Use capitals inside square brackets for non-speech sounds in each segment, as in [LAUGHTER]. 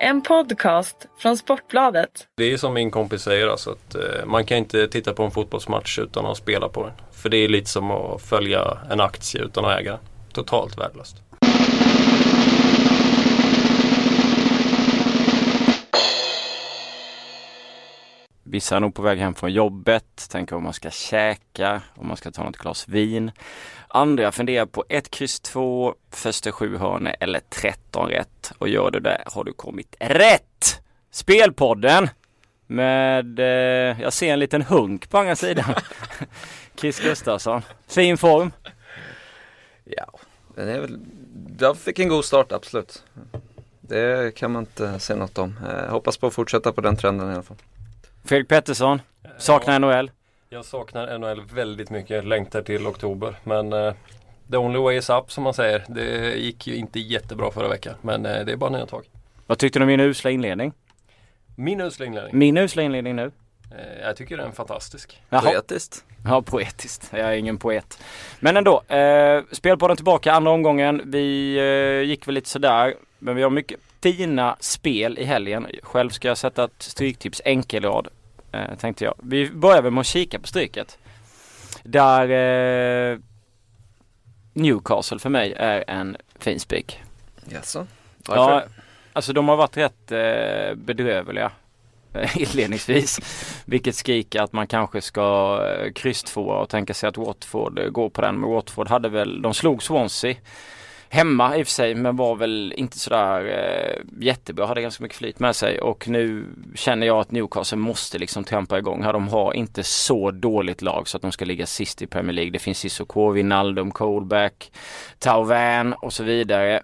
En podcast från Sportbladet. Det är som min kompis säger alltså att eh, man kan inte titta på en fotbollsmatch utan att spela på den. För det är lite som att följa en aktie utan att äga den. Totalt värdelöst. Vissa är nog på väg hem från jobbet, tänker om man ska käka, om man ska ta något glas vin. Andra funderar på 1, kryss 2, första sju hörne eller 13 rätt. Och gör du det har du kommit rätt! Spelpodden! Med, eh, jag ser en liten hunk på andra sidan. [LAUGHS] Chris Gustafsson. Fin form. Ja, den är väl, jag fick en god start absolut. Det kan man inte säga något om. Jag hoppas på att fortsätta på den trenden i alla fall. Fredrik Pettersson. Saknar ja, NHL. Jag saknar NHL väldigt mycket. Längtar till oktober. Men uh, the only way is up som man säger. Det gick ju inte jättebra förra veckan. Men uh, det är bara nya tag. Vad tyckte du om min usla inledning? Min usla inledning? Min usla inledning nu? Uh, jag tycker den är fantastisk. Jaha. Poetiskt. Ja, poetiskt. Jag är ingen poet. Men ändå. Eh, spelpodden tillbaka andra omgången. Vi eh, gick väl lite sådär. Men vi har mycket fina spel i helgen. Själv ska jag sätta ett stryktips enkelrad eh, tänkte jag. Vi börjar väl med att kika på stryket. Där eh, Newcastle för mig är en fin spik. Jaså? Varför? Ja, alltså de har varit rätt eh, bedrövliga eh, [LAUGHS] inledningsvis. Vilket skriker att man kanske ska eh, kryss och tänka sig att Watford eh, går på den. Men Watford hade väl, de slog Swansea hemma i och för sig men var väl inte sådär eh, jättebra. Hade ganska mycket flyt med sig och nu känner jag att Newcastle måste liksom trampa igång här. De har inte så dåligt lag så att de ska ligga sist i Premier League. Det finns Cissoko, Wijnaldum, Colback, Tauvan och så vidare.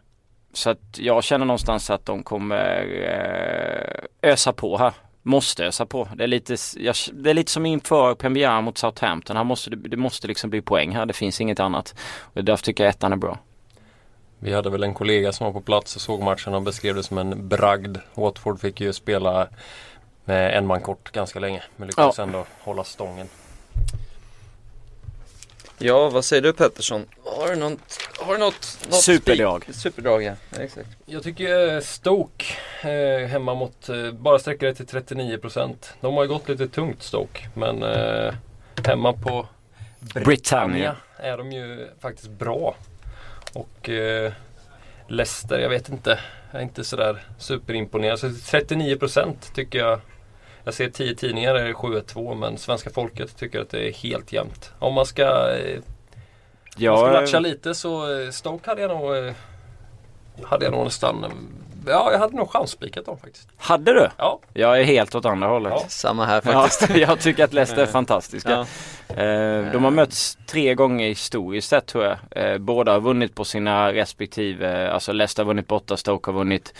Så att jag känner någonstans att de kommer eh, ösa på här. Måste ösa på. Det är lite, jag, det är lite som inför premiären mot Southampton. Här måste, det måste liksom bli poäng här. Det finns inget annat. Och därför tycker jag ettan är bra. Vi hade väl en kollega som var på plats och såg matchen och beskrev det som en bragd. Watford fick ju spela med en man kort ganska länge men lyckades ja. ändå hålla stången. Ja, vad säger du Pettersson? Har du något, har du något, något superdrag? Superdrag, ja. Exakt. Jag tycker Stoke eh, hemma mot, eh, bara sträcker det till 39%. De har ju gått lite tungt Stoke, men eh, hemma på Britannia, Britannia är de ju faktiskt bra. Och eh, Leicester, jag vet inte. Jag är inte sådär superimponerad. Så 39% tycker jag. Jag ser 10 tidningar är det 7-2 men svenska folket tycker att det är helt jämnt. Om man ska, eh, ja, man ska latcha lite så eh, Stoke hade jag nog eh, hade jag nog nästan Ja, jag hade nog chansspikat dem faktiskt. Hade du? Ja. Jag är helt åt andra hållet. Ja. Samma här faktiskt. Ja, [LAUGHS] jag tycker att Leicester är fantastiska. Ja. Eh, de har mötts tre gånger historiskt sett tror jag. Eh, båda har vunnit på sina respektive, alltså Leicester har vunnit borta, Stoke har vunnit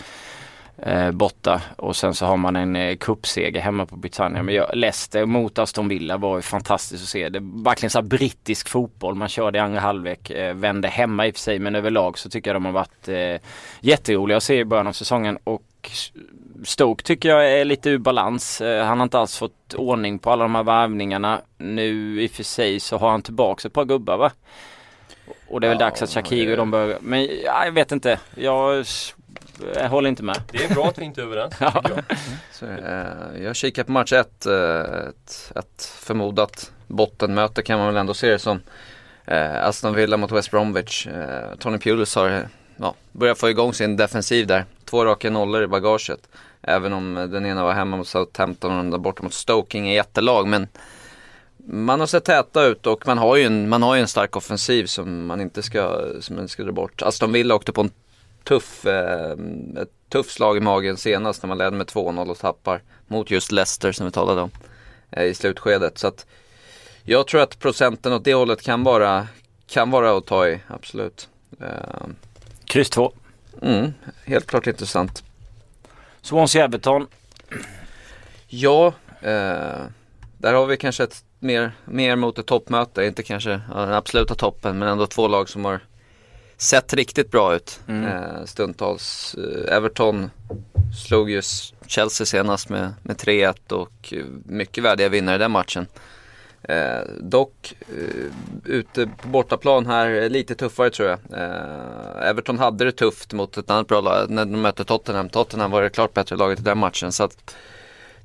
eh, borta och sen så har man en eh, kuppseger hemma på Britannia. Men jag, Leicester mot Aston Villa var ju fantastiskt att se. Det är verkligen så brittisk fotboll. Man körde i andra halvlek, eh, vände hemma i och för sig men överlag så tycker jag de har varit eh, jätteroliga att se i början av säsongen. Och Stoke tycker jag är lite ur balans. Eh, han har inte alls fått ordning på alla de här värvningarna. Nu i och för sig så har han tillbaks ett par gubbar va? Och det är väl ja, dags att Shakiri och de bör... Men ja, jag vet inte. Jag jag håller inte med. Det är bra att vi inte är överens. [LAUGHS] ja. jag. Så, eh, jag kikar på match 1. Eh, ett, ett förmodat bottenmöte kan man väl ändå se det som. Eh, Aston Villa mot West Bromwich. Eh, Tony Pulis har ja, börjat få igång sin defensiv där. Två raka nollor i bagaget. Även om den ena var hemma mot Southampton och den där borta mot Stoke. Inget jättelag men man har sett täta ut och man har ju en, man har ju en stark offensiv som man inte ska, som man ska dra bort. Aston Villa åkte på en tuff, eh, ett tufft slag i magen senast när man ledde med 2-0 och tappar mot just Leicester som vi talade om eh, i slutskedet. Så att jag tror att procenten åt det hållet kan vara, kan vara att ta i, absolut. Eh, Kryss 2. Mm, helt klart intressant. Swansea-Everton. Ja, eh, där har vi kanske ett mer, mer mot ett toppmöte. Inte kanske den absoluta toppen men ändå två lag som har sett riktigt bra ut mm. eh, stundtals. Eh, Everton slog ju Chelsea senast med, med 3-1 och mycket värdiga vinnare i den matchen. Eh, dock eh, ute på bortaplan här, lite tuffare tror jag. Eh, Everton hade det tufft mot ett annat bra lag när de mötte Tottenham. Tottenham var det klart bättre laget i den matchen. Så att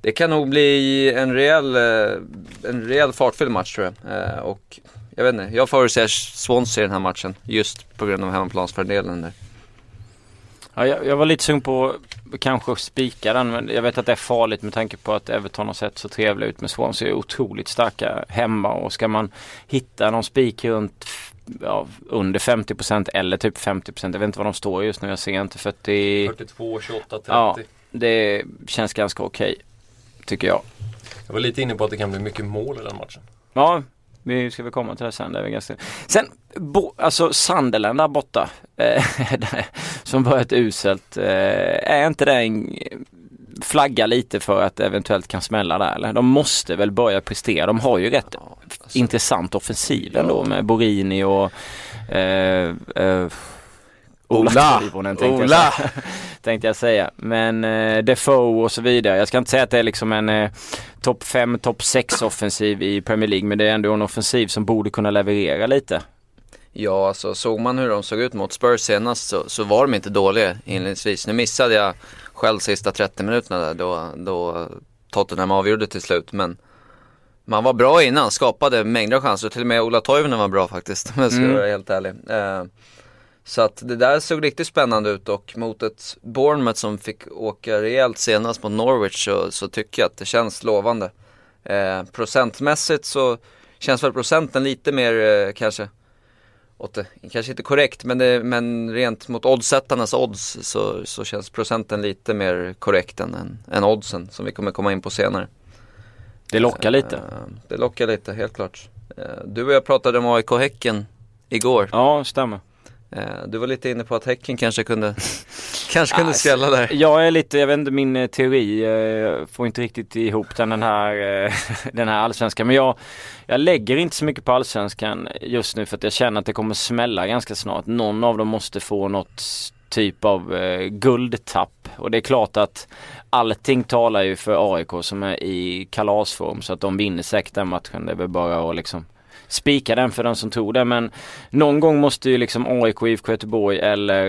det kan nog bli en rejäl, eh, en rejäl fartfylld match tror jag. Eh, och jag vet inte, jag förutser Swansea i den här matchen just på grund av hemmaplansfördelen där. Ja, jag, jag var lite sugen på kanske spika den men jag vet att det är farligt med tanke på att Everton har sett så trevliga ut med Swansea är otroligt starka hemma och ska man hitta någon spik runt ja, under 50% eller typ 50% jag vet inte vad de står just nu jag ser inte 40 42, 28, 30. Ja. Det känns ganska okej tycker jag. Jag var lite inne på att det kan bli mycket mål i den matchen. Ja, vi ska väl komma till det sen. Det är ganska... Sen, bo, alltså Sunderland där borta. Eh, [LAUGHS] som ett uselt. Eh, är inte det en flagga lite för att det eventuellt kan smälla där eller? De måste väl börja prestera. De har ju rätt Ja, alltså, intressant offensiv ändå med Borini och eh, eh, Ola! Toivonen tänkte, Ola! Jag säga. [LAUGHS] tänkte jag säga. Men eh, Defoe och så vidare. Jag ska inte säga att det är liksom en eh, topp 5, topp 6 offensiv i Premier League. Men det är ändå en offensiv som borde kunna leverera lite. Ja, alltså såg man hur de såg ut mot Spurs senast så, så var de inte dåliga inledningsvis. Nu missade jag själv sista 30 minuterna där då, då Tottenham avgjorde till slut. Men man var bra innan, skapade mängder av chanser. Till och med Ola Toivonen var bra faktiskt om jag ska Mm. vara helt ärlig. Eh, så att det där såg riktigt spännande ut och mot ett Bournemouth som fick åka rejält senast mot Norwich så, så tycker jag att det känns lovande. Eh, procentmässigt så känns väl procenten lite mer eh, kanske åt kanske inte korrekt men, det, men rent mot oddsättarnas odds så, så känns procenten lite mer korrekt än, än, än oddsen som vi kommer komma in på senare. Det lockar lite. Eh, Det lockar lite, helt klart. Eh, Du och jag pratade om AIK Häcken igår. Ja, stämmer. Eh, Du var lite inne på att Häcken kanske kunde, [LAUGHS] kanske kunde Ah, skrälla där. Jag är lite, jag vet inte min eh, teori, eh, får inte riktigt ihop den, den här, [LAUGHS] den här allsvenskan. Men jag, jag lägger inte så mycket på allsvenskan just nu för att jag känner att det kommer smälla ganska snart. Någon av dem måste få något typ av eh, guldtapp. Och det är klart att allting talar ju för AIK som är i kalasform så att de vinner säkert den matchen. Det är väl bara att liksom spika den för den som tror det. Men någon gång måste ju liksom AIK, IFK Göteborg eller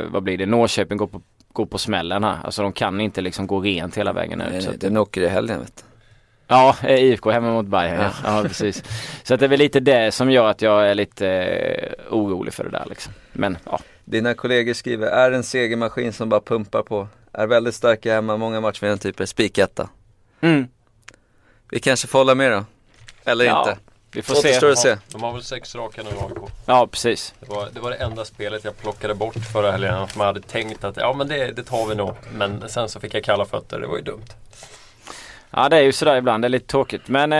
eh, vad blir det, Norrköping gå på, gå på smällen här. Alltså de kan inte liksom gå rent hela vägen ut. Nej, så nej, Den åker i helgen vet du. ja, eh, IFK hemma mot Bayern. Ja. ja, precis. Så att det är väl lite det som gör att jag är lite eh, orolig för det där liksom. Men ja, Dina kollegor skriver, är en segermaskin som bara pumpar på. Är väldigt starka hemma, många matchvinnartyper, spiketta. mm. Vi kanske får hålla med då? Eller Ja, inte? Vi får se. att se. Ja, de har väl sex raka nu AIK. Ja, precis. Det var, det var det enda spelet jag plockade bort förra helgen. Som jag hade tänkt att ja men det, det tar vi nog. Men sen så fick jag kalla fötter. Det var ju dumt. Ja det är ju sådär ibland, det är lite tråkigt. Men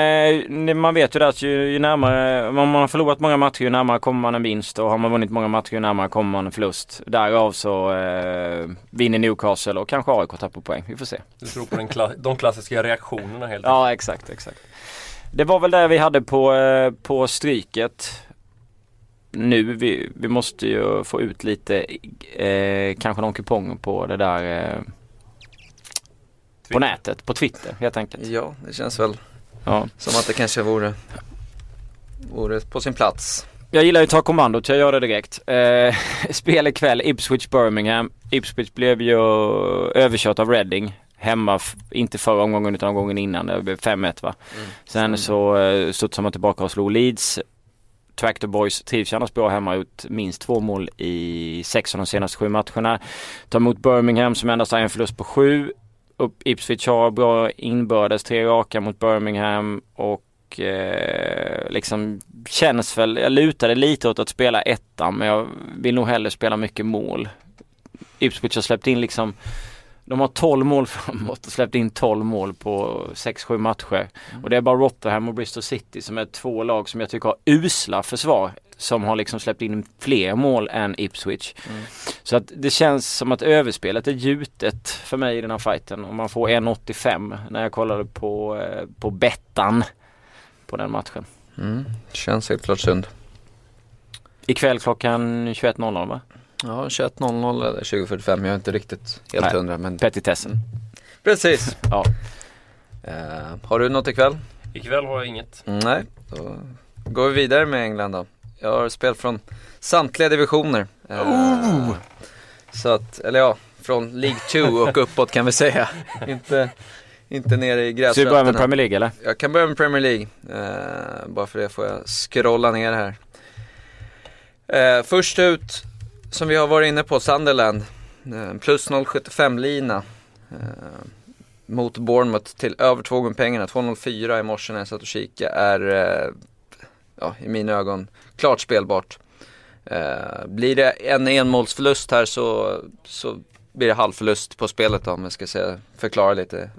eh, man vet ju det att ju, ju närmare, om man har förlorat många matcher ju närmare kommer man en vinst och har man vunnit många matcher ju närmare kommer man en förlust. Därav så eh, vinner Newcastle och kanske AIK tappar poäng. Vi får se. Du tror på den kla- de klassiska reaktionerna helt enkelt. Ja exakt, exakt. Det var väl det vi hade på, eh, på stryket. Nu, vi, vi måste ju få ut lite, eh, kanske någon kupong på det där eh, på nätet, på Twitter helt enkelt. Ja, det känns väl Ja. som att det kanske vore, vore på sin plats. Jag gillar ju att ta kommandot, jag gör det direkt. Eh, [LAUGHS] spel ikväll, Ipswich Birmingham. Ipswich blev ju överkört av Reading. Hemma, inte förra omgången utan omgången innan. Det blev 5-1 va. Sen så eh, studsade man tillbaka och slog Leeds. Tractor Boys trivs annars bra hemma, har gjort minst två mål i sex av de senaste sju matcherna. Tar emot Birmingham som endast har en förlust på sju. Upp Ipswich har bra inbördes, tre raka mot Birmingham och eh, liksom känns väl, jag lutade lite åt att spela ettan men jag vill nog hellre spela mycket mål. Ipswich har släppt in liksom de har 12 mål framåt och släppt in 12 mål på 6-7 matcher. Och det är bara Rotherham och Bristol City som är två lag som jag tycker har usla försvar. Som har liksom släppt in fler mål än Ipswich. Mm. Så att det känns som att överspelet är gjutet för mig i den här fighten. Och man får 1,85 när jag kollade på, eh, på bettan på den matchen. Mm. Känns helt klart synd. Ikväll klockan 21.00 va? Ja, 21.00 eller 20.45, jag är inte riktigt helt Nej. hundra men Petitessen. precis. [LAUGHS] Ja. Eh, har du något ikväll? Ikväll har jag inget. Nej, då går vi vidare med England då. Jag har spel från samtliga divisioner. Oh! Så att, eller ja, från League 2 och [LAUGHS] uppåt kan vi säga. [LAUGHS] inte, inte nere i gräsrötterna. Så vi börjar med Premier League eller? Jag kan börja med Premier League. Uh, bara för det får jag scrolla ner här. Uh, först ut, som vi har varit inne på, Sunderland. Eh, plus 0,75 lina. Eh, mot Bournemouth till över två gånger pengarna. 2,04 i morse när jag satt och kikade är eh, ja, i mina ögon klart spelbart. Eh, blir det en enmålsförlust här så, så blir det halvförlust på spelet då, om jag ska säga, förklara lite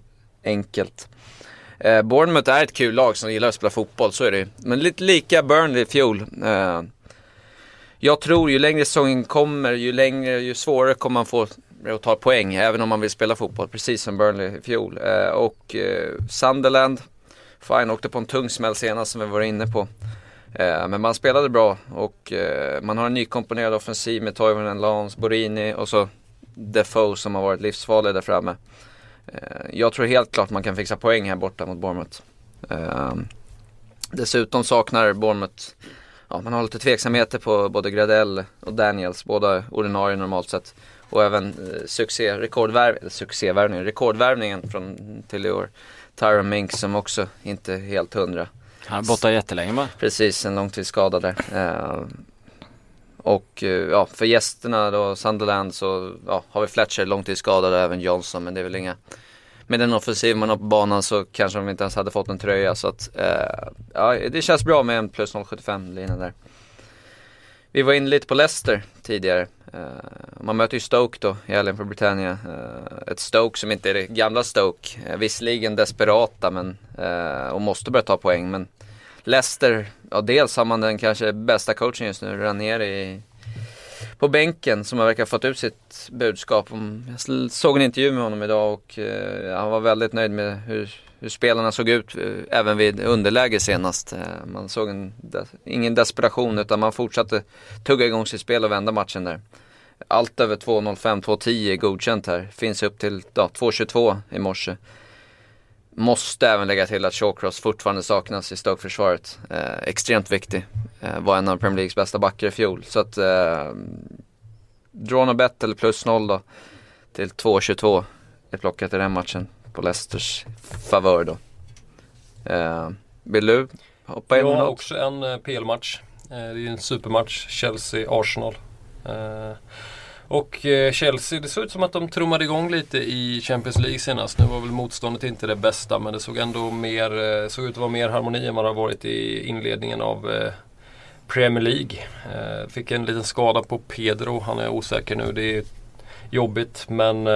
enkelt. Eh, Bournemouth är ett kul lag som gillar att spela fotboll, så är det Men lite lika Burnley i fjol. Eh, jag tror ju längre säsongen kommer, ju längre, ju svårare kommer man få att ta poäng, även om man vill spela fotboll, precis som Burnley i fjol. Eh, och eh, Sunderland, fine, åkte på en tung smäll senast som vi var inne på. Eh, men man spelade bra och eh, man har en nykomponerad offensiv med Toivonen, Lans, Borini och så Defoe som har varit livsfarlig där framme. Eh, jag tror helt klart man kan fixa poäng här borta mot Bournemouth. Eh, dessutom saknar Bournemouth Ja, man har lite tveksamheter på både Gradell och Daniels, båda ordinarie normalt sett. Och även eh, succé, rekordvärv, eller succévärvningen, rekordvärvningen från till i år. Tyron Minks som också inte är helt hundra. Han är borta jättelänge va? Precis, en långtidsskada där. Eh, och eh, ja, för gästerna då, Sunderland så ja, har vi Fletcher långtidsskadad och även Johnson men det är väl inga med den offensiv man har på banan så kanske de inte ens hade fått en tröja så att eh, ja, det känns bra med en plus 0,75 lina där. Vi var inne lite på Leicester tidigare. Eh, man möter ju Stoke då i helgen för Britannia. Eh, ett Stoke som inte är det gamla Stoke. Eh, visserligen desperata men, eh, och måste börja ta poäng men Leicester, ja dels har man den kanske bästa coachen just nu, Ranieri på bänken som har verkar fått ut sitt budskap. Jag såg en intervju med honom idag och eh, han var väldigt nöjd med hur, hur spelarna såg ut eh, även vid underläge senast. Eh, man såg en, ingen desperation utan man fortsatte tugga igång sitt spel och vända matchen där allt över 2.05, 2.10 är godkänt här. Finns upp till ja, 2.22 i morse. Måste även lägga till att Shawcross fortfarande saknas i Stoke-försvaret. Eh, extremt viktig. Eh, var en av Premier Leagues bästa backar i fjol. Så att eh, draw bet eller plus noll då till 2.22 är plockat i den matchen på Leicesters favör då. Eh, vill du hoppa in med något? Ja, också en eh, PL-match. Eh, det är ju en supermatch, Chelsea-Arsenal. Och eh, Chelsea, det såg ut som att de trummade igång lite i Champions League senast. Nu var väl motståndet inte det bästa men det såg ändå mer, eh, såg ut att vara mer harmoni än vad det har varit i inledningen av eh, Premier League. Fick en liten skada på Pedro, han är osäker nu. Det är jobbigt men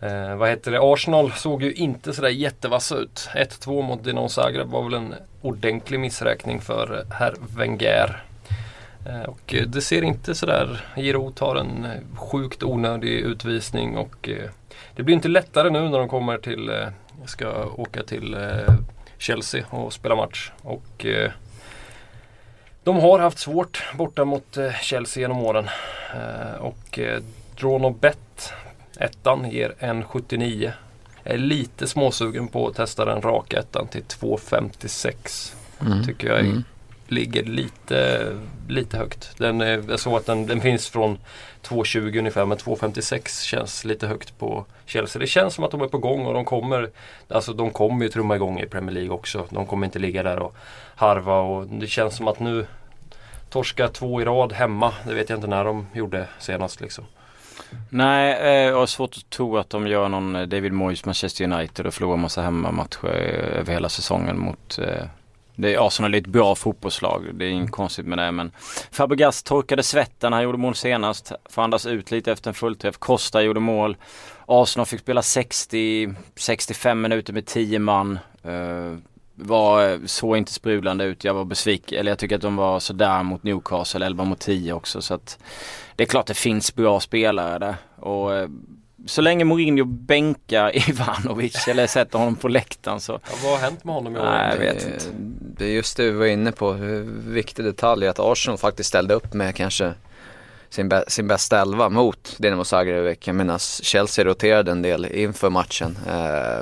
Eh, vad heter det? Arsenal såg ju inte sådär jättevassa ut. 1-2 mot Dinamo Zagreb var väl en ordentlig missräkning för herr Wenger. Eh, och eh, det ser inte sådär, Giroud tar en eh, sjukt onödig utvisning och det blir inte lättare nu när de kommer till, ska åka till Chelsea och spela match. Och de har haft svårt borta mot Chelsea genom åren. Och Drawn Bet, ettan, ger 1,79. Jag är lite småsugen på att testa den raka ettan till 2,56. Mm. Tycker jag är mm ligger lite, lite högt. Den, eh, jag såg att den, den finns från 2,20 ungefär men 2,56 känns lite högt på Chelsea. Det känns som att de är på gång och de kommer Alltså de kommer ju trumma igång i Premier League också. De kommer inte ligga där och harva och det känns som att nu Torska två i rad hemma. Det vet jag inte när de gjorde senast liksom. Nej, eh, jag har svårt att tro att de gör någon eh, David Moyes Manchester United och förlorar massa hemmamatcher över hela säsongen mot det är Arsenal är ett bra fotbollslag. Det är inget konstigt med det. Men Fabregas torkade svetten. Han gjorde mål senast. Får andas ut lite efter en fullträff. Costa gjorde mål. Arsenal fick spela 60-65 minuter med 10 man. Uh, var, så inte sprudlande ut. Jag var besviken. Eller jag tycker att de var sådär mot Newcastle 11 mot 10 också. Så att det är klart det finns bra spelare där. Och uh, så länge Mourinho bänkar [LAUGHS] Ivanovic eller sätter honom på läktaren så. Ja, vad har hänt med honom i år? Nej, jag vet inte. Det är just det vi var inne på, hur viktig detalj att Arsenal faktiskt ställde upp med kanske sin, bä, sin bästa elva mot Dinamo Zagreb medan Chelsea roterade en del inför matchen. Eh,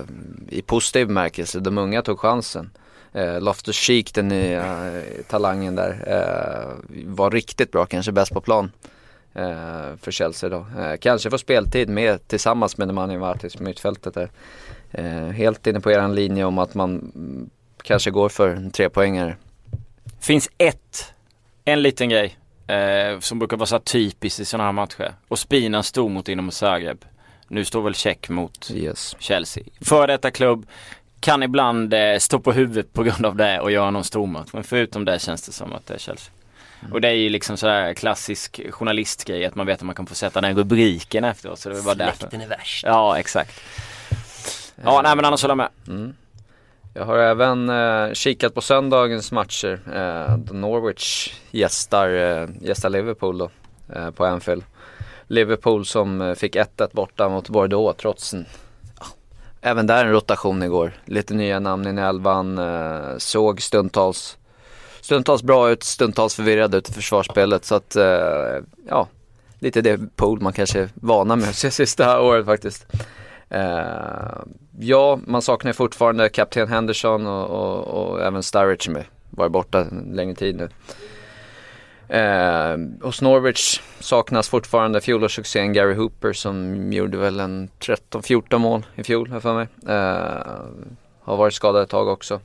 I positiv bemärkelse, de unga tog chansen. Eh, Loftus Cheek, den nya eh, talangen där, eh, var riktigt bra, kanske bäst på plan eh, för Chelsea då. Eh, kanske får speltid med tillsammans med Nemanja Vartis på mittfältet där. Eh, helt inne på eran linje om att man kanske går för en trepoängare. Finns ett, en liten grej eh, som brukar vara så typiskt i sådana här matcher. Och Spina stod mot inom Zagreb. Nu står väl check mot yes. Chelsea. För detta klubb kan ibland eh, stå på huvudet på grund av det och göra någon stormatch. Men förutom det känns det som att det är Chelsea. Mm. Och det är ju liksom sådär klassisk journalistgrej att man vet att man kan få sätta den rubriken efteråt. Så det var Släkten är värst. Ja, exakt. Ja, nej men annars håller jag med. Mm. Jag har även eh, kikat på söndagens matcher. Eh, Norwich gästar, eh, gästar Liverpool då, eh, på Anfield. Liverpool som eh, fick 1-1 borta mot Bordeaux trots en, ja, även där en rotation igår. Lite nya namn i elvan, eh, såg stundtals, stundtals bra ut, stundtals förvirrad ut i försvarsspelet. Så att, eh, ja, lite det Pool man kanske är vana med [LAUGHS] att se sista året faktiskt. Eh, ja, man saknar fortfarande kapten Henderson och, och, och även Sturridge som varit borta en längre tid nu. Eh, hos Norwich saknas fortfarande fjolårssuccén Gary Hooper som gjorde väl en 13-14 mål i fjol, här för mig. Eh, har varit skadad ett tag också.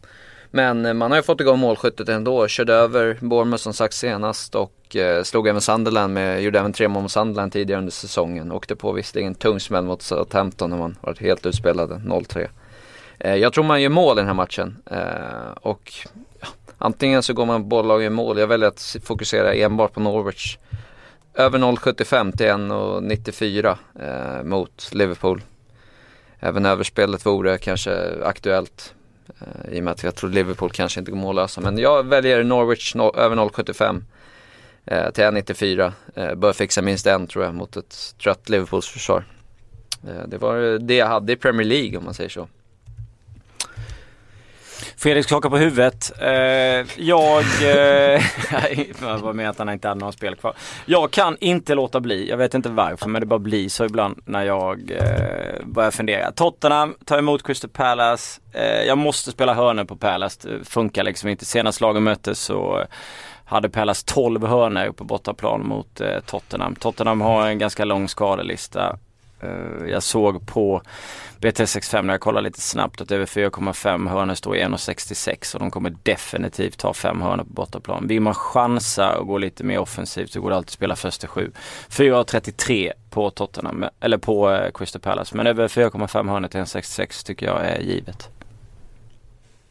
Men man har ju fått igång målskyttet ändå. Körde över Bournemouth som sagt senast och eh, slog även Sunderland med, gjorde även tre mål mot Sunderland tidigare under säsongen. Åkte på visserligen tung smäll mot Southampton när man varit helt utspelade, 0-3. Eh, jag tror man gör mål i den här matchen. Eh, och ja, antingen så går man bollag och gör mål. Jag väljer att fokusera enbart på Norwich. Över 0,75 till 1,94 eh, mot Liverpool. Även överspelet vore kanske aktuellt. Eh, I och med att jag tror Liverpool kanske inte går mållösa. Men jag väljer Norwich no över 0,75 eh, till 1,94. Eh, bör fixa minst en tror jag mot ett trött Liverpools försvar. Eh, det var det jag hade i Premier League om man säger så. Fredrik skakar på huvudet. Eh, jag... Eh, [LAUGHS] vad med att han inte hade några spel kvar. Jag kan inte låta bli. Jag vet inte varför men det bara blir så ibland när jag eh, börjar fundera. Tottenham tar emot Crystal Palace. Eh, jag måste spela hörnor på Palace. Det funkar liksom inte. Senast lagen möttes så hade Palace 12 hörnor på bortaplan mot eh, Tottenham. Tottenham har en ganska lång skadelista. Eh, jag såg på BT65 när jag kollade lite snabbt att över 4,5 hörnor står i 1,66 och de kommer definitivt ta fem hörnor på bortaplan. Vill man chansa och gå lite mer offensivt så går det alltid att spela första sju. 4,33 på Tottenham, eller på eh, Crystal Palace. Men över 4,5 hörnor till 1,66 tycker jag är givet.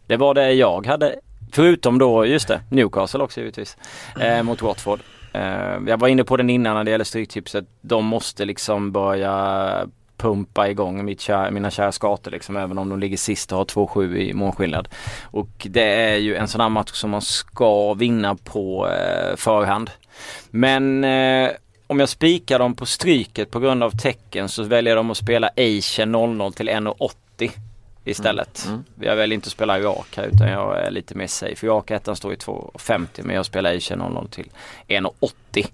Det var det jag hade. Förutom då, just det, Newcastle också givetvis. Eh, mot Watford. Eh, jag var inne på den innan när det gäller stryktipset. De måste liksom börja pumpa igång mitt kär, mina kära skator liksom även om de ligger sist och har 2-7 i målskillnad. Och det är ju en sån här match som man ska vinna på eh, förhand. Men eh, om jag spikar dem på stryket på grund av tecken så väljer de att spela Asian 00 till 1,80 istället. Mm. Mm. Jag väljer inte att spela här utan jag är lite mer safe. Rak ettan står i 2,50 men jag spelar Asian 0-0 till 1,80.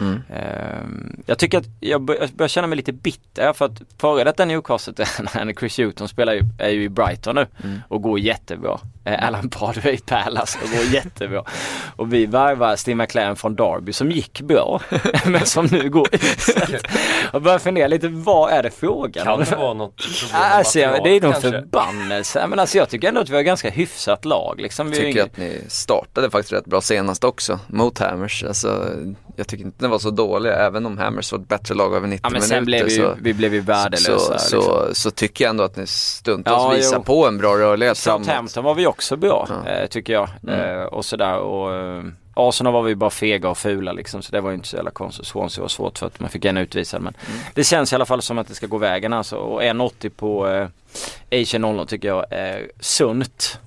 Mm. Uh, jag tycker att jag, bör, jag börjar känna mig lite bitter för att före detta Newcastle, Chris Hewton spelar ju, är ju i Brighton nu mm. och går jättebra. Uh, Alan Pardew i Palace och går jättebra. Och vi värvar Steve McLaren från Derby som gick bra [LAUGHS] men som nu går uselt. och börjar fundera lite, vad är det frågan Kan det vara något problem alltså, material, Det är nog förbannelse. Men alltså jag tycker ändå att vi har ganska hyfsat lag. Liksom. Jag tycker ingen... att ni startade faktiskt rätt bra senast också mot Hammers. Alltså, jag tycker inte den var så dålig även om Hammers var ett bättre lag över 90 ja, men minuter. Sen blev vi, så, vi blev ju värdelösa. Så, liksom. så, så, tycker jag ändå att ni stundtals ja, visar jo. på en bra rörlighet Southampton var vi också bra ja. eh, tycker jag. Mm. Eh, och sådär och eh, Arsenal var vi bara fega och fula liksom så det var ju inte så jävla konstigt. Swansea var svårt för att man fick en utvisad men mm. det känns i alla fall som att det ska gå vägen alltså. Och 1,80 på eh, Asian 00 tycker jag är sunt.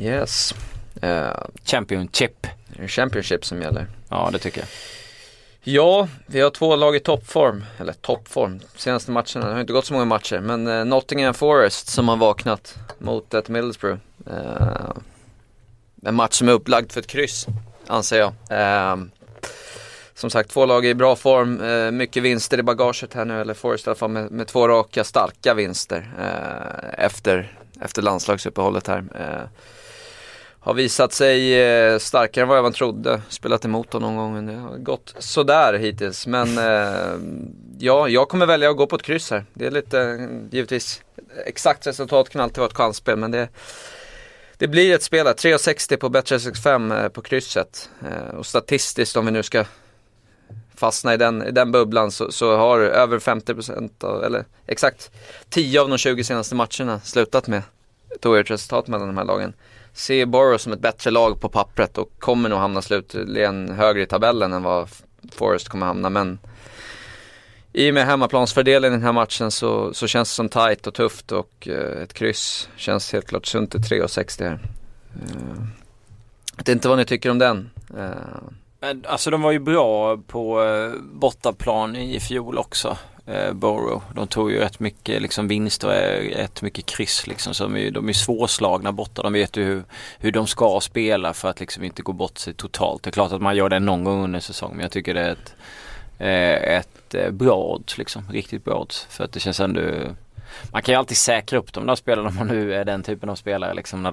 Yes. Uh, Championship. Championship som gäller. Ja det tycker jag. Ja, vi har två lag i toppform. Eller toppform. Senaste matcherna, det har inte gått så många matcher. Men eh, Nottingham Forest som har vaknat mot ett Middlesbrough. Eh, en match som är upplagd för ett kryss, anser jag. Eh, som sagt, två lag i bra form, eh, mycket vinster i bagaget här nu, eller Forest i alla fall med, med två raka starka vinster eh, efter, efter landslagsuppehållet här. Eh, har visat sig eh, starkare än vad jag även trodde. Spelat emot dem någon gång det har gått sådär hittills. Men eh, ja, jag kommer välja att gå på ett kryss här. Det är lite, givetvis, exakt resultat kan alltid vara ett chansspel men det det blir ett spel här, 3,60 på Bet365 eh, på krysset. Eh, och statistiskt om vi nu ska fastna i den, i den bubblan så, så har över 50% av, eller exakt 10 av de 20 senaste matcherna slutat med ett oerhört resultat mellan de här lagen. Ser Borough som ett bättre lag på pappret och kommer nog hamna slutligen högre i tabellen än vad Forest kommer hamna. Men i och med hemmaplansfördelen i den här matchen så, så känns det som tight och tufft och eh, ett kryss känns helt klart sunt till 3,60 här. Eh, jag vet inte vad ni tycker om den. Eh. Alltså de var ju bra på eh, bortaplan i fjol också. Eh, Borough. De tog ju rätt mycket liksom, vinst och eh, rätt mycket kryss. Liksom, så de, är, de är svårslagna borta. De vet ju hur, hur de ska spela för att liksom, inte gå bort sig totalt. Det är klart att man gör det någon gång under säsongen men jag tycker det är ett eh, ett eh, bra odds liksom. Riktigt bra odds. För att det känns ändå man kan ju alltid säkra upp de där spelarna om man nu är den typen av spelare liksom.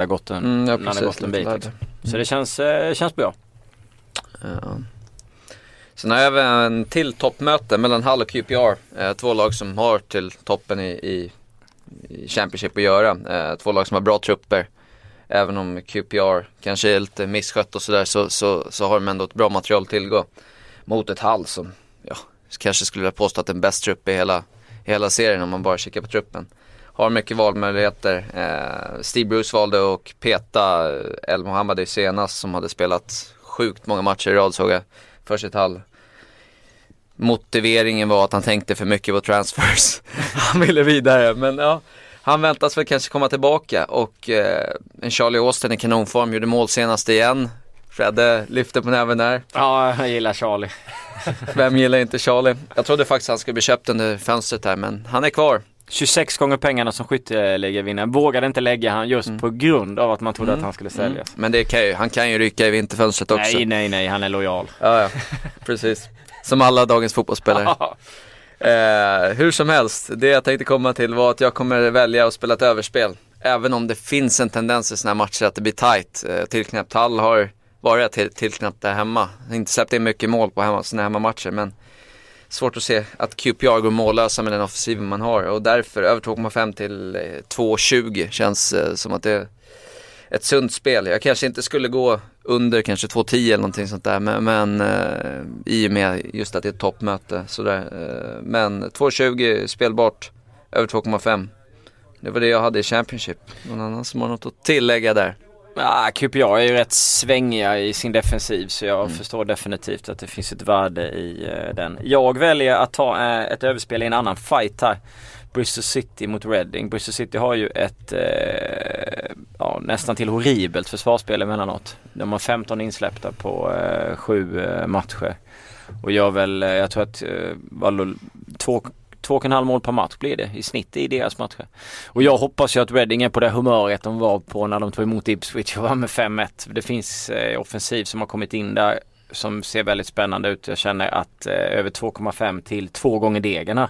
Det har gått en, Mm, ja, precis, gått en bit. värre. Så det känns, eh, känns bra. Ja. Sen har jag även en till toppmöte mellan Hull och QPR. Eh, två lag som har till toppen i, i, i Championship att göra. Eh, två lag som har bra trupper. Även om QPR kanske är lite misskött och sådär så, så, så har de ändå ett bra material tillgå. Mot ett Hull som, ja, kanske skulle vilja påstå att är bäst trupp i hela, hela serien om man bara kikar på truppen. Har mycket valmöjligheter. Eh, Steve Bruce valde att peta El Mohammadi senast som hade spelat sjukt många matcher i rad såg jag för sitt Hall. Motiveringen var att han tänkte för mycket på transfers. [LAUGHS] han ville vidare men ja, han väntas väl kanske komma tillbaka och eh, en Charlie Austin i kanonform gjorde mål senast igen. Fredde lyfte på näven där. Ja, jag gillar Charlie. [LAUGHS] Vem gillar inte Charlie? Jag trodde faktiskt han skulle bli köpt under fönstret här men han är kvar. 26 gånger pengarna som skytteligavinnaren. Vågade inte lägga han just Mm. på grund av att man trodde att han skulle säljas. Men det kan ju, han kan ju rycka i vinterfönstret också. Nej, nej, nej, han är lojal. Ja, ja. [LAUGHS] precis. Som alla dagens fotbollsspelare. Eh, hur som helst, det jag tänkte komma till var att jag kommer välja att spela ett överspel. Även om det finns en tendens i sådana här matcher att det blir tight. Eh, tillknäppt Hall har varit till, tillknäppt där hemma. Inte släppt in mycket mål på hemma, sina hemmamatcher men svårt att se att QPR går mållösa med den offensiven man har och därför över 2,5 till eh, 2,20 känns eh, som att det är ett sunt spel. Jag kanske inte skulle gå under kanske 2,10 eller någonting sånt där men, men eh, i och med just att det är ett toppmöte sådär. Men 2,20 spelbart, över 2,5. Det var det jag hade i Championship. Någon annan som har något att tillägga där? Ah, QPR är ju rätt svängiga i sin defensiv så jag förstår definitivt att det finns ett värde i eh, den. Jag väljer att ta eh, ett överspel i en annan fight här. Bristol City mot Reading. Bristol City har ju ett eh, ja, nästan till horribelt försvarsspel emellanåt. De har 15 insläppta på eh, sju eh, matcher. Och gör väl, eh, jag tror att eh, två, och en halv mål per match blir det i snitt i deras matcher. Och jag hoppas ju att Reading är på det humöret de var på när de tog emot Ipswich och var med 5-1. Det finns eh, offensiv som har kommit in där som ser väldigt spännande ut. Jag känner att eh, över 2,5 till två gånger här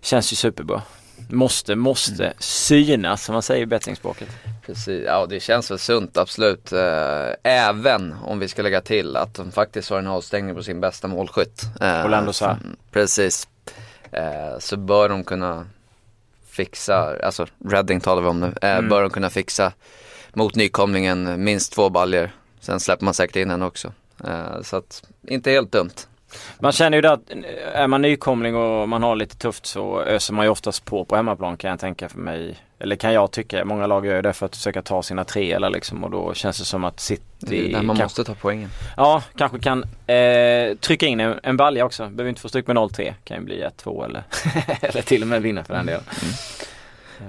känns ju superbra. Måste, måste synas som man säger i bettingspråket. Precis, ja det känns väl sunt absolut. Eh, även om vi ska lägga till att de faktiskt har en avstängning på sin bästa målskytt. Eh, Orlando Sarr. mm, Precis. Eh, så bör de kunna fixa, alltså Reading talar vi om nu, eh, Mm. bör de kunna fixa mot nykomlingen minst två baljer. Sen släpper man säkert in en också. Eh, så att, inte helt dumt. Man känner ju det att är man nykomling och man har lite tufft så öser man ju oftast på på hemmaplan kan jag tänka för mig. Eller kan jag tycka. Många lag gör det för att försöka ta sina tre eller liksom och då känns det som att City Det är där man kanske, måste ta poängen. Ja, kanske kan eh, trycka in en, en balja också. Behöver inte få stryk med 0-3. Kan ju bli 1-2 eller, [LAUGHS] eller till och med vinna för den delen.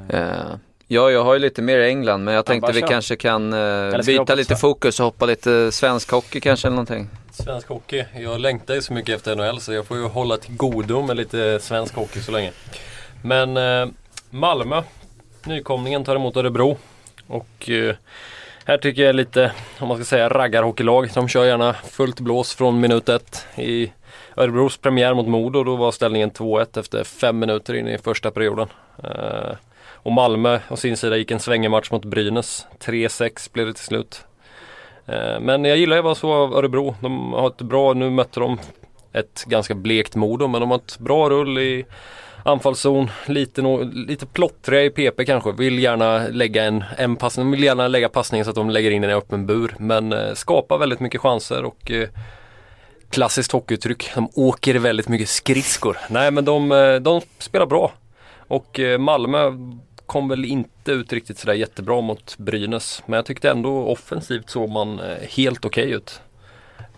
Eh, ja, jag har ju lite mer England men jag tänkte vi kör. kanske kan eh, byta lite så? fokus och hoppa lite svensk hockey kanske eller någonting. Svensk hockey. Jag längtar ju så mycket efter NHL så jag får ju hålla till godo med lite svensk hockey så länge. Men eh, Malmö, nykomlingen tar emot Örebro. Och eh, här tycker jag lite, om man ska säga raggarhockeylag. De kör gärna fullt blås från minut ett. I Örebros premiär mot Modo då var ställningen 2-1 efter fem minuter in i första perioden. Eh, och Malmö å sin sida gick en svängematch mot Brynäs. 3-6 blev det till slut. Eh, men jag gillar ju vad så av Örebro. De har ett bra, nu mötte de ett ganska blekt Modo men de har ett bra rull i anfallszon. Lite, no, lite plottriga i PP kanske. Vill gärna lägga en, en passning. Vill gärna lägga passningen så att de lägger in den i öppen bur. Men eh, skapar väldigt mycket chanser och eh, klassiskt hockeyuttryck. De åker väldigt mycket skridskor. Nej men de, eh, de spelar bra. Och eh, Malmö kom väl inte ut riktigt sådär jättebra mot Brynäs. Men jag tyckte ändå offensivt såg man eh, helt okej ut.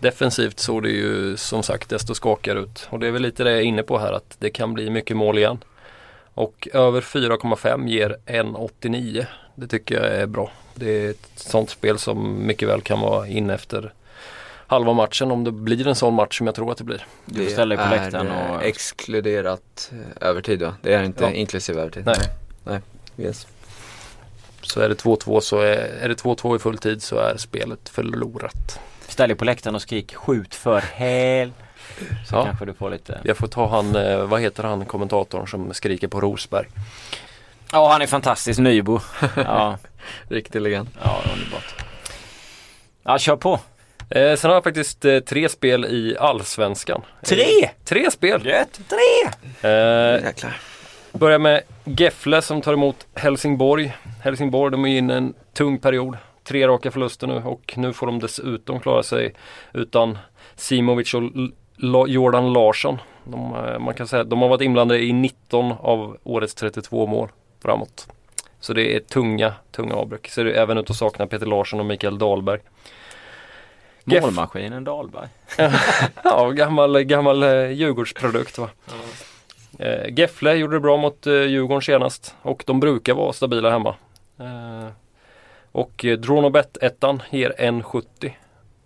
Defensivt såg det ju som sagt desto skakigare ut. Och det är väl lite det jag är inne på här att det kan bli mycket mål igen. Och över 4,5 ger 1,89. Det tycker jag är bra. Det är ett sånt spel som mycket väl kan vara inne efter halva matchen om det blir en sån match som jag tror att det blir. Du får ställa dig på läktaren och- exkluderat eh, övertid va? Det är inte Ja. inklusive övertid? Nej. Nej. Yes. Så är det 2-2 så är, är det 2-2 i full tid så är spelet förlorat. Ställ dig på läktaren och skrik skjut för hel. Så Ja. kanske du får lite. Jag får ta han, eh, vad heter han kommentatorn som skriker på Rosberg? Ja han är fantastisk, Nybo. [LAUGHS] Ja, Riktig legend. ja underbart. Ja kör på. Eh, sen har jag faktiskt eh, tre spel i Allsvenskan. Tre! Eh, tre spel! Gött! Tre! Eh, Jäklar. Börjar med Gefle som tar emot Helsingborg. Helsingborg de är inne i en tung period. Tre raka förluster nu och nu får de dessutom klara sig utan Simovic och Jordan Larsson. De, eh, man kan säga de har varit inblandade i 19 av årets 32 mål framåt. Så det är tunga, tunga avbräck. Ser det även ut att sakna Peter Larsson och Mikael Dahlberg. Målmaskinen Dahlberg. [LAUGHS] Ja, gammal, gammal eh, Djurgårdsprodukt va. Eh, Gefle gjorde det bra mot eh, Djurgården senast och de brukar vara stabila hemma. Eh, och eh, Dronobet ettan ger 1,70.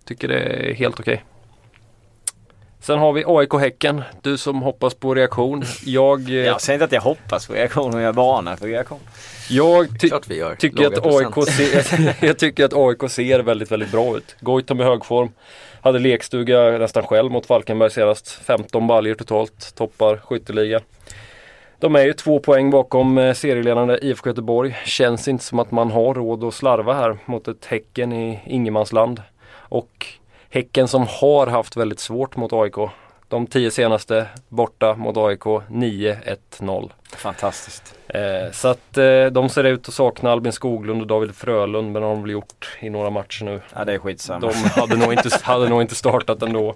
Tycker det är helt okej. Sen har vi AIK Häcken. Du som hoppas på reaktion. Jag, eh, Jag säger inte att jag hoppas på reaktion men jag varnar för reaktion. jag ty- Klart vi gör. tycker att. AIK ser, [LAUGHS] jag tycker att AIK ser väldigt, väldigt bra ut. Goitom i hög form. Hade lekstuga nästan själv mot Falkenberg senast. 15 baljor totalt. Toppar skytteliga. De är ju två poäng bakom eh, serieledande IFK Göteborg. Känns inte som att man har råd att slarva här mot ett Häcken i ingenmansland. Och Häcken som har haft väldigt svårt mot AIK. De tio senaste borta mot AIK 9-1-0. Fantastiskt. Eh, så att eh, de ser ut att sakna Albin Skoglund och David Frölund men det har de väl gjort i några matcher nu. Ja det är skitsamma. De hade nog inte, hade nog inte startat ändå.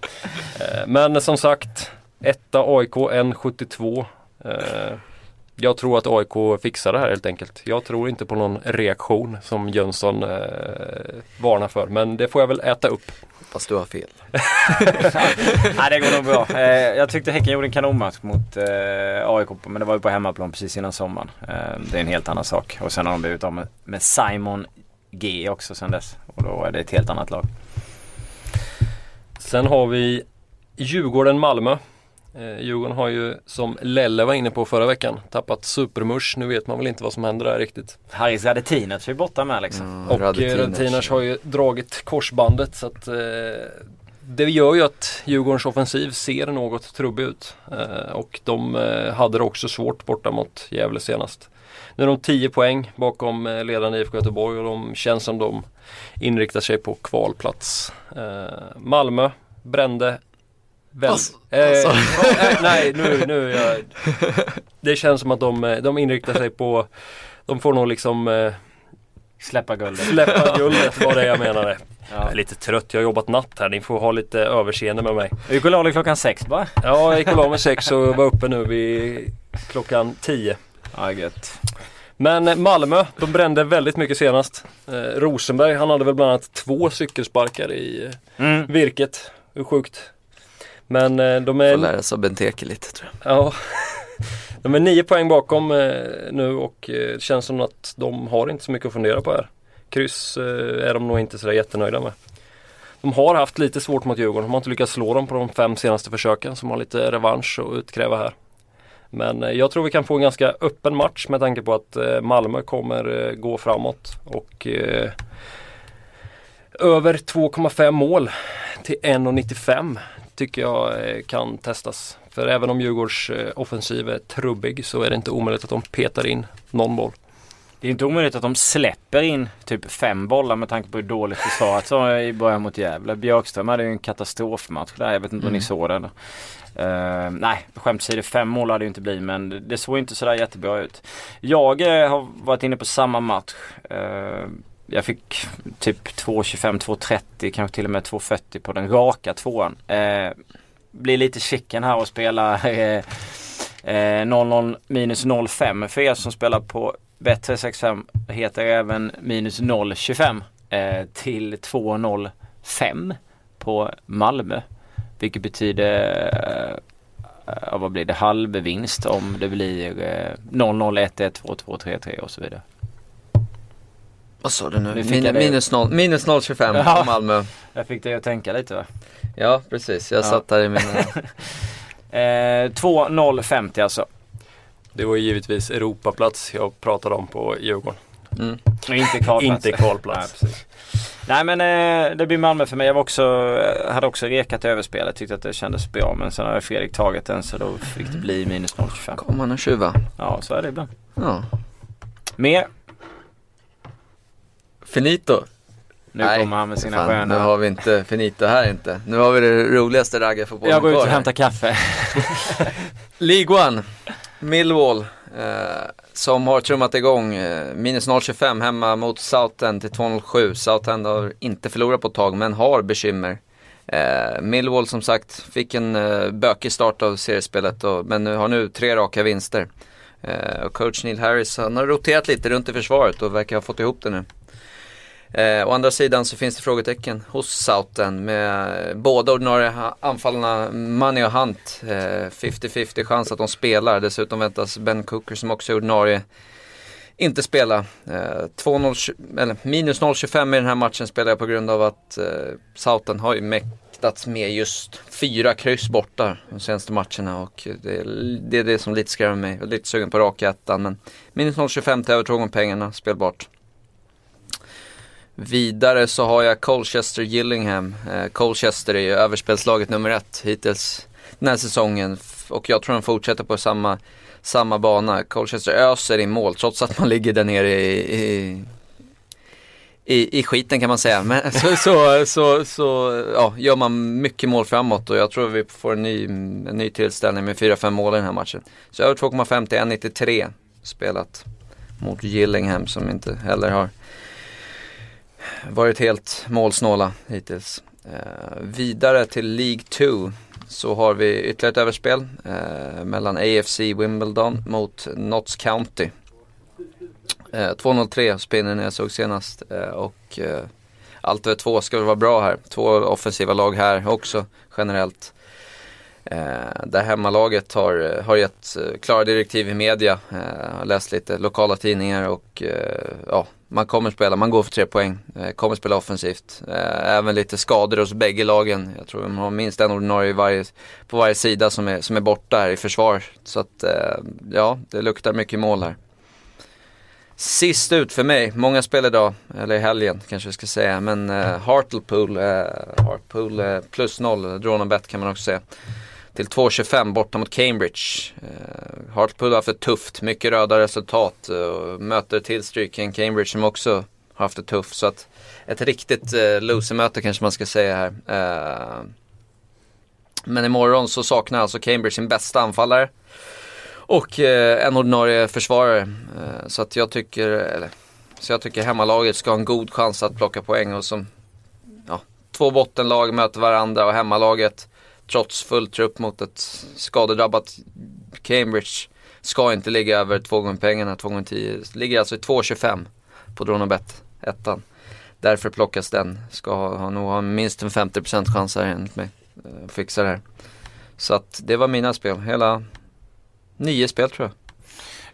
Eh, men som sagt, etta AIK 1,72. Jag tror att AIK fixar det här helt enkelt. Jag tror inte på någon reaktion som Jönsson eh, varnar för. Men det får jag väl äta upp. Fast du har fel. [LAUGHS] Nej det går nog bra. Eh, jag tyckte Häcken gjorde en kanonmatch mot eh, AIK men det var ju på hemmaplan precis innan sommaren. Eh, det är en helt annan sak. Och sen har de blivit av med, med Simon G också sen dess. Och då är det ett helt annat lag. Sen har vi Djurgården-Malmö. Eh, Djurgården har ju som Lelle var inne på förra veckan tappat supermush. Nu vet man väl inte vad som händer där riktigt. Haris Radetinac är borta med liksom. Mm, Och Radetinac. Radetinac har ju dragit korsbandet så att eh, det gör ju att Djurgårdens offensiv ser något trubbig ut. Eh, och de eh, hade det också svårt borta mot Gävle senast. Nu är de 10 poäng bakom eh, ledande IFK Göteborg och de känns som de inriktar sig på kvalplats. Eh, Malmö brände väl... Alltså, eh, alltså. eh, nej, nu, nu jag, Det känns som att de, eh, de inriktar sig på De får nog liksom eh, Släppa guldet. Släppa guldet var det jag menade. Ja. Jag är lite trött, jag har jobbat natt här. Ni får ha lite överseende med mig. Ukulele klockan sex bara. Ja, jag gick och la mig sex och var uppe nu vid klockan tio. Ja, gött. Men Malmö, de brände väldigt mycket senast. Eh, Rosenberg, han hade väl bland annat två cykelsparkar i eh, Mm. virket. Hur sjukt. Men eh, de Får är, lära sig av Benteke lite tror jag. ja, [LAUGHS] de är nio poäng bakom eh, nu och eh, det känns som att de har inte så mycket att fundera på här. Kryss är de nog inte sådär jättenöjda med. De har haft lite svårt mot Djurgården. De har inte lyckats slå dem på de fem senaste försöken som har lite revansch att utkräva här. Men jag tror vi kan få en ganska öppen match med tanke på att Malmö kommer gå framåt. Och över 2,5 mål till 1,95 tycker jag eh, kan testas. För även om Djurgårds eh, offensiv är trubbig så är det inte omöjligt att de petar in någon boll. Det är inte omöjligt att de släpper in typ fem bollar med tanke på hur dåligt försvaret var i början mot Gävle. Björkström hade ju en katastrofmatch där. Jag vet inte om ni såg den. Uh, nej, skämt åsido, fem mål hade det inte blivit men det- såg inte sådär jättebra ut. Jag eh, har varit inne på samma match. Eh, jag fick typ 2.25, 2.30, kanske till och med 2.40 på den raka tvåan. Eh, blir lite chicken här och spela [LAUGHS] eh, Eh, 00 minus 05 för er som spelar på Bet365 heter även minus 025 eh, till 205 på Malmö. Vilket betyder eh, ja, vad blir det, halvvinst om det blir eh, 00, 1, 1, 2, 2, 3, 3 och så vidare. Vad sa du nu? Nu Min, minus, noll, minus 0,25 Ja. på Malmö. Jag fick dig att tänka lite va? Ja precis, jag Ja. satt där i mina... [LAUGHS] Eh, 2-0-50 alltså. Det var ju givetvis Europaplats jag pratade om på Djurgården. Mm. Inte kvalplats. Inte kvalplats. Nej, precis. Nej men eh, det blir Malmö för mig. Jag var också, eh, hade också rekat överspelet. Tyckte att det kändes bra. Men sen hade Fredrik tagit den så då fick det bli minus 0,25. Kom han och tjuva. Ja så är det ibland. Ja. Mer. Finito. Nu Nej, kommer han med sina Fan, sköna. nu har vi inte finito här inte. Nu har vi det roligaste raggarfotbollen Jag går ut och hämtar kaffe. [LAUGHS] League One, Millwall, eh, som har trummat igång. Eh, minus 0,25 hemma mot Southend till 2,07. Southend har inte förlorat på ett tag men har bekymmer. Eh, Millwall som sagt fick en eh, bökig start av seriespelet och, men nu har nu tre raka vinster. Eh, och coach Neil Harris han har roterat lite runt i försvaret och verkar ha fått ihop det nu. Eh, å andra sidan så finns det frågetecken hos Southend med båda ordinarie anfallarna Money och Hunt. Eh, 50-50 chans att de spelar. Dessutom väntas Ben Cooker som också är ordinarie inte spela. Eh, 2-0 eller minus 0,25 i den här matchen spelar jag på grund av att eh, Southend har ju mäktats med just fyra kryss borta de senaste matcherna och det, det är det som lite skrämmer mig. Jag är lite sugen på raka ettan men minus 0,25 till övertråg om pengarna, spelbart. Vidare så har jag Colchester Gillingham. Eh, Colchester är ju överspelslaget nummer ett hittills den här säsongen och jag tror de fortsätter på samma, samma bana. Colchester öser i mål trots att man ligger där nere i, i, i, i skiten kan man säga. Men [LAUGHS] så, så, så, så ja, gör man mycket mål framåt och jag tror vi får en ny, en ny tillställning med 4-5 mål i den här matchen. Så över 2,5 till 1,93 spelat mot Gillingham som inte heller har varit helt målsnåla hittills. Eh, vidare till League 2 så har vi ytterligare ett överspel eh, mellan AFC Wimbledon mot Notts County. Eh, 2.03 spinnen jag såg senast eh, och eh, allt över två ska väl vara bra här. Två offensiva lag här också generellt. Eh, där hemmalaget har, eh, har gett eh, klara direktiv i media. Eh, har läst lite lokala tidningar och eh, ja, man kommer spela, man går för tre poäng. Eh, kommer spela offensivt. Eh, även lite skador hos bägge lagen. Jag tror de har minst en ordinarie varje, på varje sida som är, som är borta här i försvar. Så att eh, ja, det luktar mycket mål här. Sist ut för mig, många spel idag, eller i helgen kanske vi ska säga, men eh, Hartlepool, eh, Hartlepool eh, plus noll, dronabet kan man också säga. Till 2,25 borta mot Cambridge. Eh, Hartlepool har haft det tufft, mycket röda resultat eh, och möter tillstryken Cambridge som också har haft det tufft. Så att ett riktigt eh, loser-möte kanske man ska säga här. Eh, men imorgon så saknar alltså Cambridge sin bästa anfallare. Och eh, en ordinarie försvarare. Eh, så att jag tycker, eller Så jag tycker hemmalaget ska ha en god chans att plocka poäng och som ja, två bottenlag möter varandra och hemmalaget trots full trupp mot ett skadedrabbat Cambridge ska inte ligga över två gånger pengarna, två gånger tio. Ligger alltså i 2,25 på Dronobet, ettan. Därför plockas den. Ska ha, ha, nog ha minst en 50% chans här enligt mig. Eh, fixa det här. Så att det var mina spel. Hela nio spel tror jag.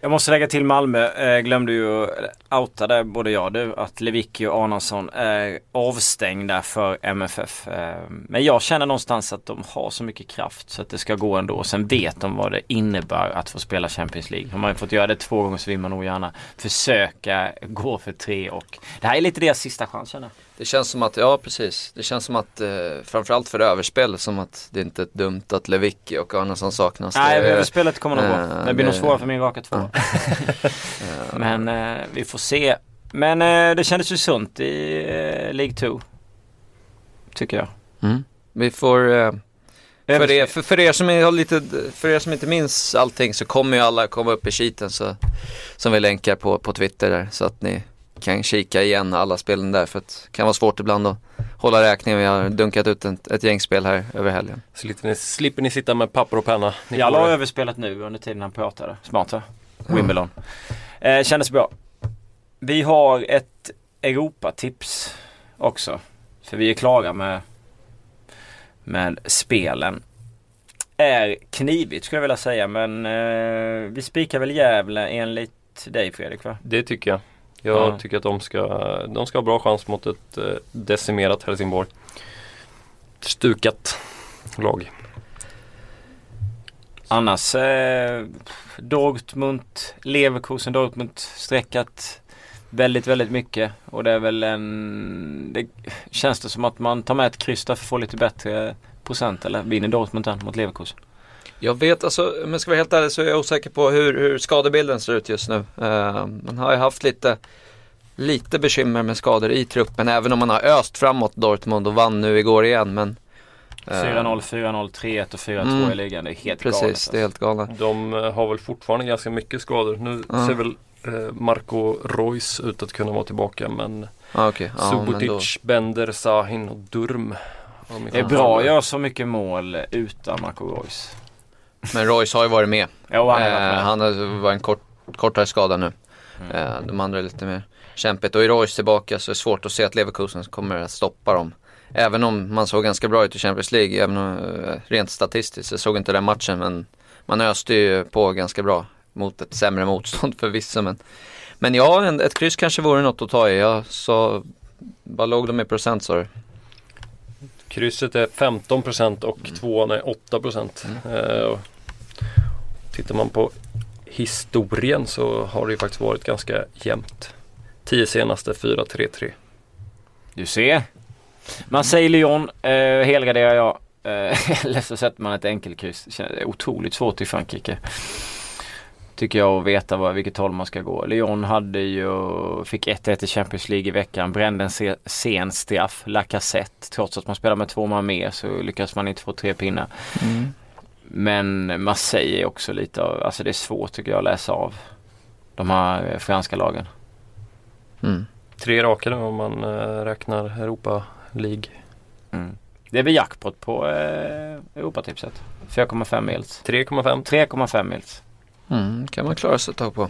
Jag måste lägga till Malmö. Eh, glömde ju outa där både jag och du att Lewicki och Arnason är avstängda för MFF. Eh, men jag känner någonstans att de har så mycket kraft så att det ska gå ändå. Sen vet de vad det innebär att få spela Champions League. Har man fått göra det två gånger så vill man nog gärna försöka gå för tre och det här är lite deras sista chans känner jag. Det känns som att, ja precis. Det känns som att, eh, framförallt för överspel, som att det inte är dumt att Lewicki och Arnason saknas. Nej, överspelet kommer nog gå. eh, Det blir nog svårare för min raka två. [LAUGHS] Men eh, vi får se. Men eh, det kändes ju sunt i eh, League 2. Tycker jag. Mm. Vi får, eh, för, er, för, för, er som är, har lite, för er som inte minns allting så kommer ju alla komma upp i sheeten så, som vi länkar på, på Twitter där. Så att ni kan kika igen alla spelen där för att det kan vara svårt ibland att hålla räkning. Vi har dunkat ut ett, ett gäng spel här över helgen. Slipper ni, slipper ni sitta med papper och penna. Ni Jag får la det. överspelet nu under tiden han pratade. Smart va? Wimbledon. Eh, kändes bra. Vi har ett Europatips också. För vi är klara med, med spelen. Är knivigt skulle jag vilja säga men eh, vi spikar väl Gävle enligt dig Fredrik va? Det tycker jag. Jag Ja. tycker att de ska, de ska ha bra chans mot ett eh, decimerat Helsingborg. Stukat lag. Annars eh, Dortmund, Leverkusen, Dortmund streckat väldigt, väldigt mycket. Och det är väl en... Det känns det som att man tar med ett kryss där för att få lite bättre procent eller vinner Dortmund den mot Leverkusen? Jag vet alltså, om jag ska vara helt ärlig så är jag osäker på hur, hur skadebilden ser ut just nu. Eh, man har ju haft lite, lite bekymmer med skador i truppen även om man har öst framåt Dortmund och vann nu igår igen. Men, eh, 4-0, 4-0, 3-1 och 4-2 Mm. i ligan. Det är helt Precis, galet. alltså. det är helt galna. De eh, har väl fortfarande ganska mycket skador. Nu Ja. ser väl Marco Reus ut att kunna vara tillbaka men Ah, men då- Subotic, Bender, Sahin och Durm. Det är bra att göra så mycket mål utan Marco Reus. Men Royce har ju varit med. Jo, han har varit Eh, han har varit en kort, kortare skada nu. Eh, de andra är lite mer kämpigt. Och är Royce tillbaka så är det svårt att se att Leverkusen kommer att stoppa dem. Även om man såg ganska bra ut i Champions League, även om, eh, rent statistiskt. Jag såg inte den matchen men man öste ju på ganska bra mot ett sämre motstånd förvisso. Men, men ja, en, ett kryss kanske vore något att ta i. Jag sa, vad låg de i procent sa du? Krysset är 15% och Mm. tvåan är 8%. Eh, och tittar man på historien så har det ju faktiskt varit ganska jämnt. 10 senaste 4-3-3. Du ser. Man säger Lyon, eh, helgarderar jag. Eh, [LAUGHS] eller så sätter man ett enkelkryss. Det är otroligt svårt i Frankrike. Tycker jag att veta vad, vilket håll man ska gå. Lyon hade ju, fick 1-1 i Champions League i veckan. Brände en se, sen straff, Lacazette. Trots att man spelar med två man mer så lyckas man inte få tre pinnar. Men Marseille är också lite av, alltså det är svårt tycker jag att läsa av. De här eh, franska lagen. Mm. Tre raka nu om man eh, räknar Europa League. Mm. Det är väl jackpot på eh, Europatipset. 4,5 mils. 3,5. 3,5 mils. Mm, kan man klara sig ett tag på.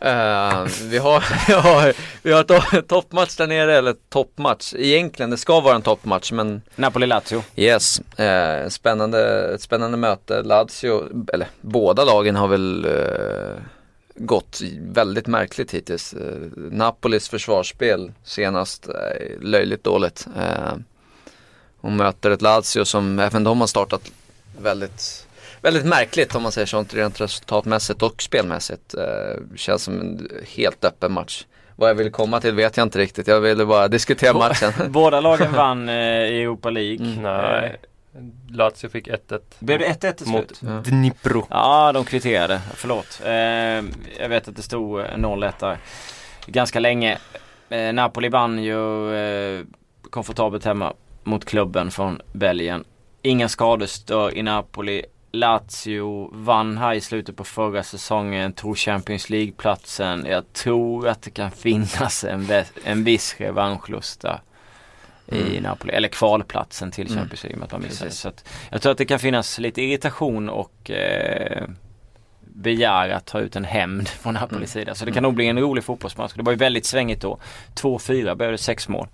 Eh, vi har, [LAUGHS] vi har, vi har to- toppmatch där nere, eller toppmatch. Egentligen, det ska vara en toppmatch men Napoli-Lazio. yes. Eh, spännande, ett spännande möte. Lazio, eller båda lagen har väl eh, gått väldigt märkligt hittills. Napolis försvarsspel senast löjligt dåligt. Och möter ett Lazio som även de har startat väldigt Väldigt märkligt om man säger sånt rent resultatmässigt och spelmässigt. Eh, känns som en helt öppen match. Vad jag vill komma till vet jag inte riktigt. Jag ville bara diskutera matchen. [LAUGHS] Båda lagen [LAUGHS] vann eh, i Europa League. Mm. Nej. Lazio fick 1-1. Blev det 1-1 till Mot? Ja. Dnipro. Ja, de kvitterade. Förlåt. Eh, jag vet att det stod eh, 0-1 där ganska länge. Eh, Napoli vann ju eh, komfortabelt hemma mot klubben från Belgien. Inga skador stör i Napoli. Lazio vann här i slutet på förra säsongen, tog Champions League-platsen. Jag tror att det kan finnas en, en viss revanschlust där i Mm. Napoli. Eller kvalplatsen till Mm. Champions League med att man missade. Så att jag tror att det kan finnas lite irritation och eh, begär att ta ut en hämnd från Napolis Mm. sida. Så det kan nog bli en rolig fotbollsmatch. Det var ju väldigt svängigt då. 2-4 blev det sex mål.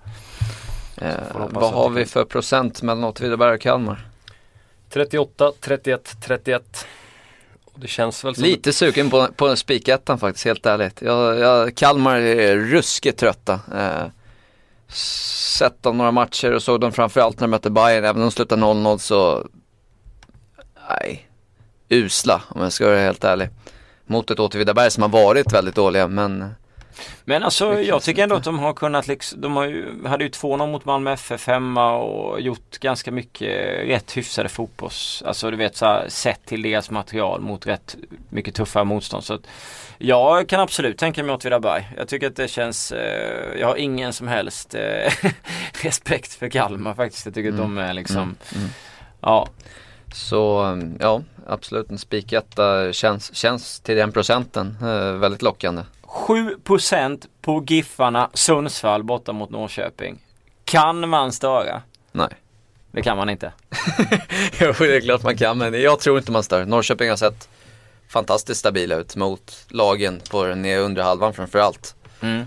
Eh, vad har vi för procent mellan Åtvidaberg och Kalmar? 38, 31, 31. Och det känns väl som Lite sugen på, på spikettan faktiskt, helt ärligt. Jag, jag, Kalmar är ruskigt trötta. Eh, sett dem några matcher och såg dem framförallt när de mötte Bayern. Även om de slutade 0-0 så, nej, usla om jag ska vara helt ärlig. Mot ett Åtvidaberg som har varit väldigt dåliga men Men alltså jag tycker ändå inte. att de har kunnat liksom, de har ju, hade ju 2-0 mot Malmö FF hemma och gjort ganska mycket rätt hyfsade fotbolls, alltså du vet så här, sett till deras material mot rätt mycket tuffare motstånd. Så att jag kan absolut tänka mig Åtvidaberg. Jag tycker att det känns, eh, jag har ingen som helst eh, [LAUGHS] respekt för Kalmar faktiskt. Jag tycker att de är liksom, mm, mm. ja. Så um, ja, absolut en spiketta känns, känns till den procenten eh, väldigt lockande. 7% på Giffarna Sundsvall borta mot Norrköping. Kan man störa? Nej. Det kan man inte. [LAUGHS] jo, det är klart man kan, men jag tror inte man stör. Norrköping har sett fantastiskt stabila ut mot lagen på den undre halvan framförallt. Mm.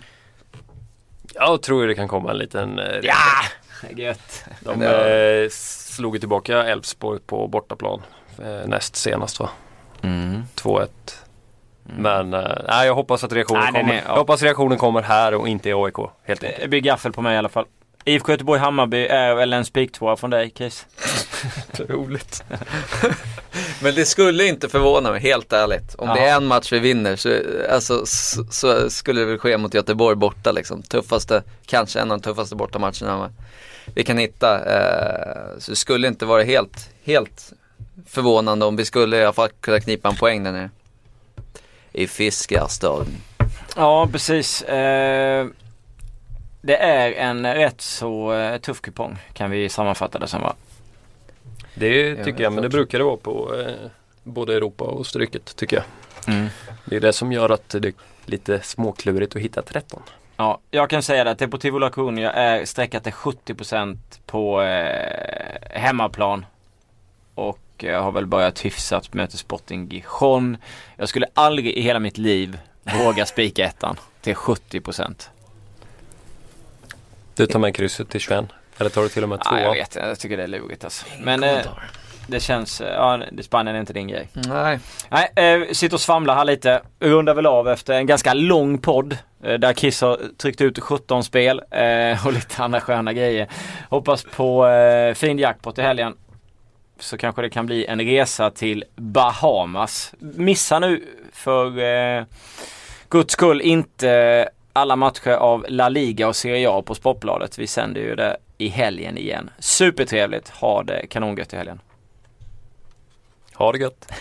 Jag tror det kan komma en liten eh, Ja! Gött. De Ja. eh, slog tillbaka Elfsborg på bortaplan eh, näst senast va? Mm. 2-1. Men eh, nej, jag hoppas att reaktionen Nej, kommer. är- ja. Jag hoppas reaktionen kommer här och inte i AIK. Helt enkelt. Det blir gaffel på mig i alla fall. IFK Göteborg-Hammarby är väl en spiktvåa från dig Chris? [LAUGHS] roligt. [LAUGHS] Men det skulle inte förvåna mig, helt ärligt. Om Ja. det är en match vi vinner så, alltså, så, så skulle det väl ske mot Göteborg borta liksom. Tuffaste, kanske en av de tuffaste bortamatcherna vi kan hitta. Eh, så det skulle inte vara helt, helt förvånande om vi skulle i alla fall kunna knipa en poäng där nere. I Fiskarstaden. Ja precis. Eh, det är en rätt så eh, tuff kupong kan vi sammanfatta det som va? Det tycker jag, men det brukar det vara på eh, både Europa och Stryket tycker jag. Mm. Det är det som gör att det är lite småklurigt att hitta 13. Ja, jag kan säga det att Deportivo La Coruña är sträckat till 70% på eh, hemmaplan. Och jag har väl börjat hyfsat möter Sporting Gijon. Jag skulle aldrig i hela mitt liv våga spika ettan till 70%. Du tar med krysset till 21. Eller tar du till och med Ja, jag vet, jag tycker det är lurigt alltså. Men eh, det känns, eh, ja Spanien är inte din grej. Nej, Nej, eh, sitter och svamlar här lite. Rundar väl av efter en ganska lång podd. Eh, där Kiss har tryckt ut 17 spel eh, och lite andra sköna grejer. Hoppas på eh, fin jackpot i helgen. Så kanske det kan bli en resa till Bahamas. Missa nu för eh, guds skull inte alla matcher av La Liga och Serie A på Sportbladet. Vi sänder ju det i helgen igen. Supertrevligt. Ha det kanongött i helgen. Ha det gött.